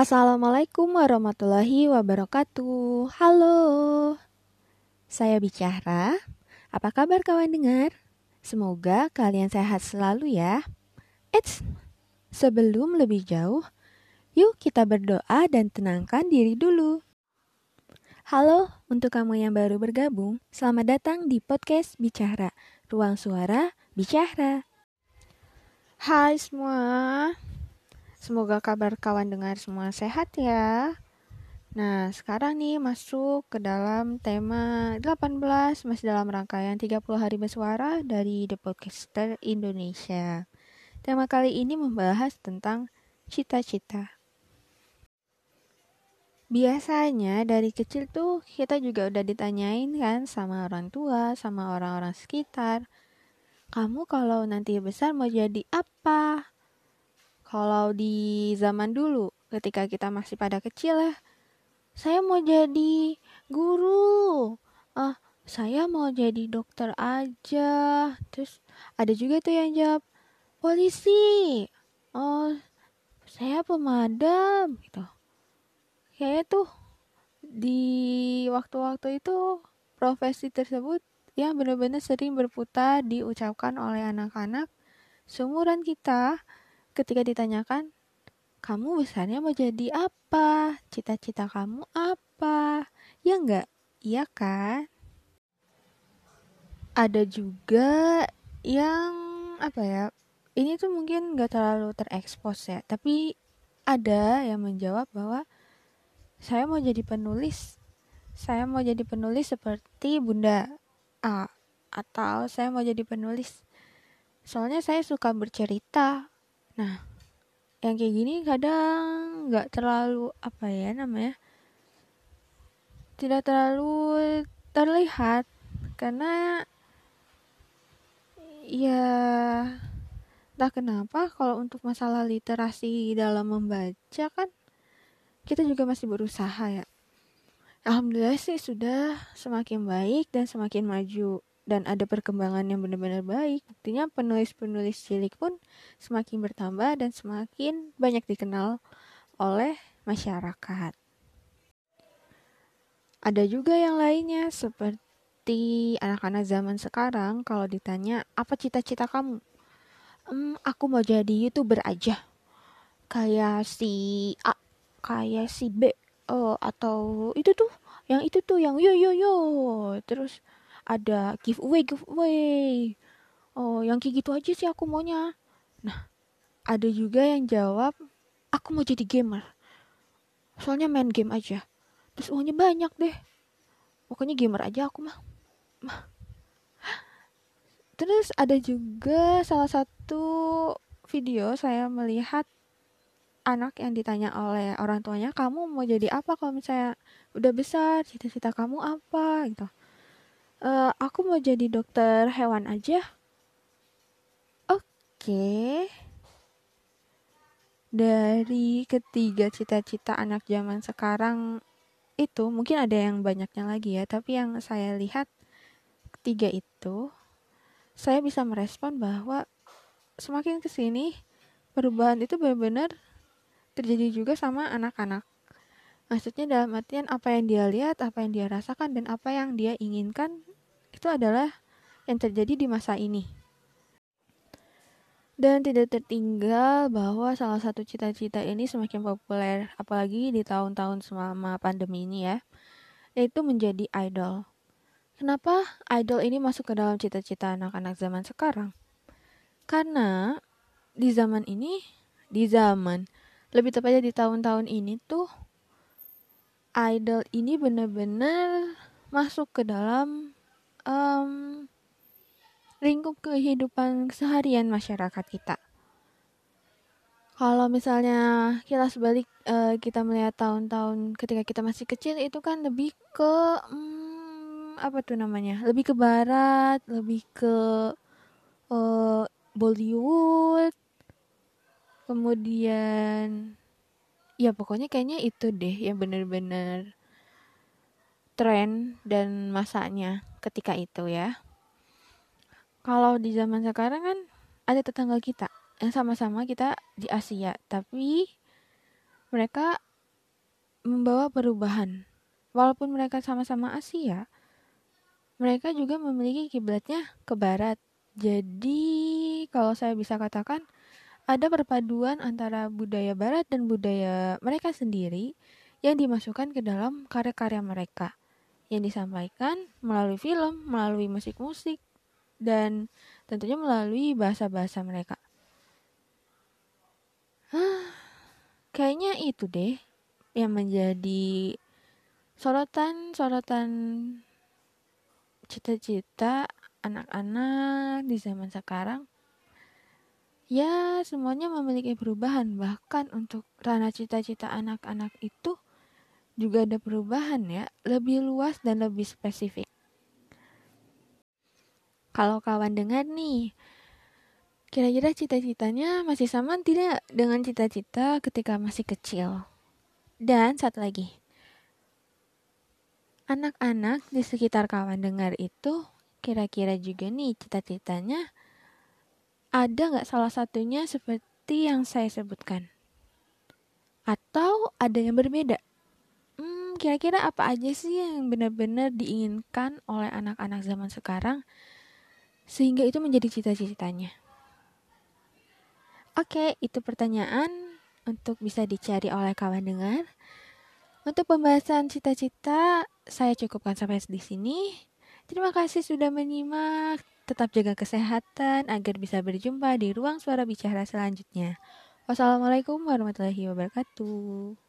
Assalamualaikum warahmatullahi wabarakatuh. Halo, saya bicara. Apa kabar kawan dengar? Semoga kalian sehat selalu ya. Eits, sebelum lebih jauh, yuk kita berdoa dan tenangkan diri dulu. Halo, untuk kamu yang baru bergabung, selamat datang di podcast Bicara, ruang suara Bicara. Hai semua, Semoga kabar kawan dengar semua sehat ya. Nah, sekarang nih masuk ke dalam tema 18 masih dalam rangkaian 30 hari bersuara dari The Podcaster Indonesia. Tema kali ini membahas tentang cita-cita. Biasanya dari kecil tuh kita juga udah ditanyain kan sama orang tua, sama orang-orang sekitar. Kamu kalau nanti besar mau jadi apa? Kalau di zaman dulu, ketika kita masih pada kecil ya, saya mau jadi guru. Ah, saya mau jadi dokter aja. Terus ada juga tuh yang jawab polisi. Oh, saya pemadam gitu. Kayaknya tuh di waktu-waktu itu profesi tersebut yang benar-benar sering berputar diucapkan oleh anak-anak seumuran kita ketika ditanyakan, kamu besarnya mau jadi apa? Cita-cita kamu apa? Ya enggak? Iya kan? Ada juga yang apa ya? Ini tuh mungkin nggak terlalu terekspos ya, tapi ada yang menjawab bahwa saya mau jadi penulis. Saya mau jadi penulis seperti Bunda A atau saya mau jadi penulis. Soalnya saya suka bercerita, Nah, yang kayak gini kadang nggak terlalu apa ya namanya, tidak terlalu terlihat karena ya entah kenapa kalau untuk masalah literasi dalam membaca kan kita juga masih berusaha ya. Alhamdulillah sih sudah semakin baik dan semakin maju dan ada perkembangan yang benar-benar baik. Buktinya penulis-penulis cilik pun semakin bertambah dan semakin banyak dikenal oleh masyarakat. Ada juga yang lainnya seperti anak-anak zaman sekarang kalau ditanya apa cita-cita kamu? Hmm, aku mau jadi youtuber aja. Kayak si A, kayak si B, oh, atau itu tuh, yang itu tuh yang yo yo yo. Terus ada giveaway giveaway. Oh yang kayak gitu aja sih aku maunya. Nah ada juga yang jawab aku mau jadi gamer. Soalnya main game aja. Terus uangnya banyak deh. Pokoknya gamer aja aku mah. Terus ada juga salah satu video saya melihat anak yang ditanya oleh orang tuanya kamu mau jadi apa kalau misalnya udah besar? Cita-cita kamu apa? Gitu uh, aku mau jadi dokter hewan aja. Oke. Okay. Dari ketiga cita-cita anak zaman sekarang itu mungkin ada yang banyaknya lagi ya, tapi yang saya lihat ketiga itu saya bisa merespon bahwa semakin ke sini perubahan itu benar-benar terjadi juga sama anak-anak. Maksudnya dalam artian apa yang dia lihat, apa yang dia rasakan, dan apa yang dia inginkan itu adalah yang terjadi di masa ini. Dan tidak tertinggal bahwa salah satu cita-cita ini semakin populer, apalagi di tahun-tahun selama pandemi ini ya, yaitu menjadi idol. Kenapa idol ini masuk ke dalam cita-cita anak-anak zaman sekarang? Karena di zaman ini, di zaman, lebih tepatnya di tahun-tahun ini tuh, idol ini benar-benar masuk ke dalam um, lingkup kehidupan seharian masyarakat kita. Kalau misalnya kita sebalik uh, kita melihat tahun-tahun ketika kita masih kecil itu kan lebih ke um, apa tuh namanya? Lebih ke barat, lebih ke uh, Bollywood. Kemudian ya pokoknya kayaknya itu deh yang bener-bener tren dan masanya ketika itu ya. Kalau di zaman sekarang kan ada tetangga kita yang sama-sama kita di Asia, tapi mereka membawa perubahan. Walaupun mereka sama-sama Asia, mereka juga memiliki kiblatnya ke barat. Jadi, kalau saya bisa katakan, ada perpaduan antara budaya barat dan budaya mereka sendiri yang dimasukkan ke dalam karya-karya mereka yang disampaikan melalui film, melalui musik-musik, dan tentunya melalui bahasa-bahasa mereka. Hah, kayaknya itu deh yang menjadi sorotan-sorotan cita-cita anak-anak di zaman sekarang. Ya, semuanya memiliki perubahan. Bahkan untuk ranah cita-cita anak-anak itu juga ada perubahan ya, lebih luas dan lebih spesifik. Kalau kawan dengar nih, kira-kira cita-citanya masih sama tidak dengan cita-cita ketika masih kecil? Dan satu lagi, anak-anak di sekitar kawan dengar itu kira-kira juga nih cita-citanya ada nggak salah satunya seperti yang saya sebutkan? Atau ada yang berbeda? Kira-kira apa aja sih yang benar-benar diinginkan oleh anak-anak zaman sekarang sehingga itu menjadi cita-citanya? Oke, itu pertanyaan untuk bisa dicari oleh kawan dengar. Untuk pembahasan cita-cita, saya cukupkan sampai di sini. Terima kasih sudah menyimak. Tetap jaga kesehatan agar bisa berjumpa di ruang suara bicara selanjutnya. Wassalamualaikum warahmatullahi wabarakatuh.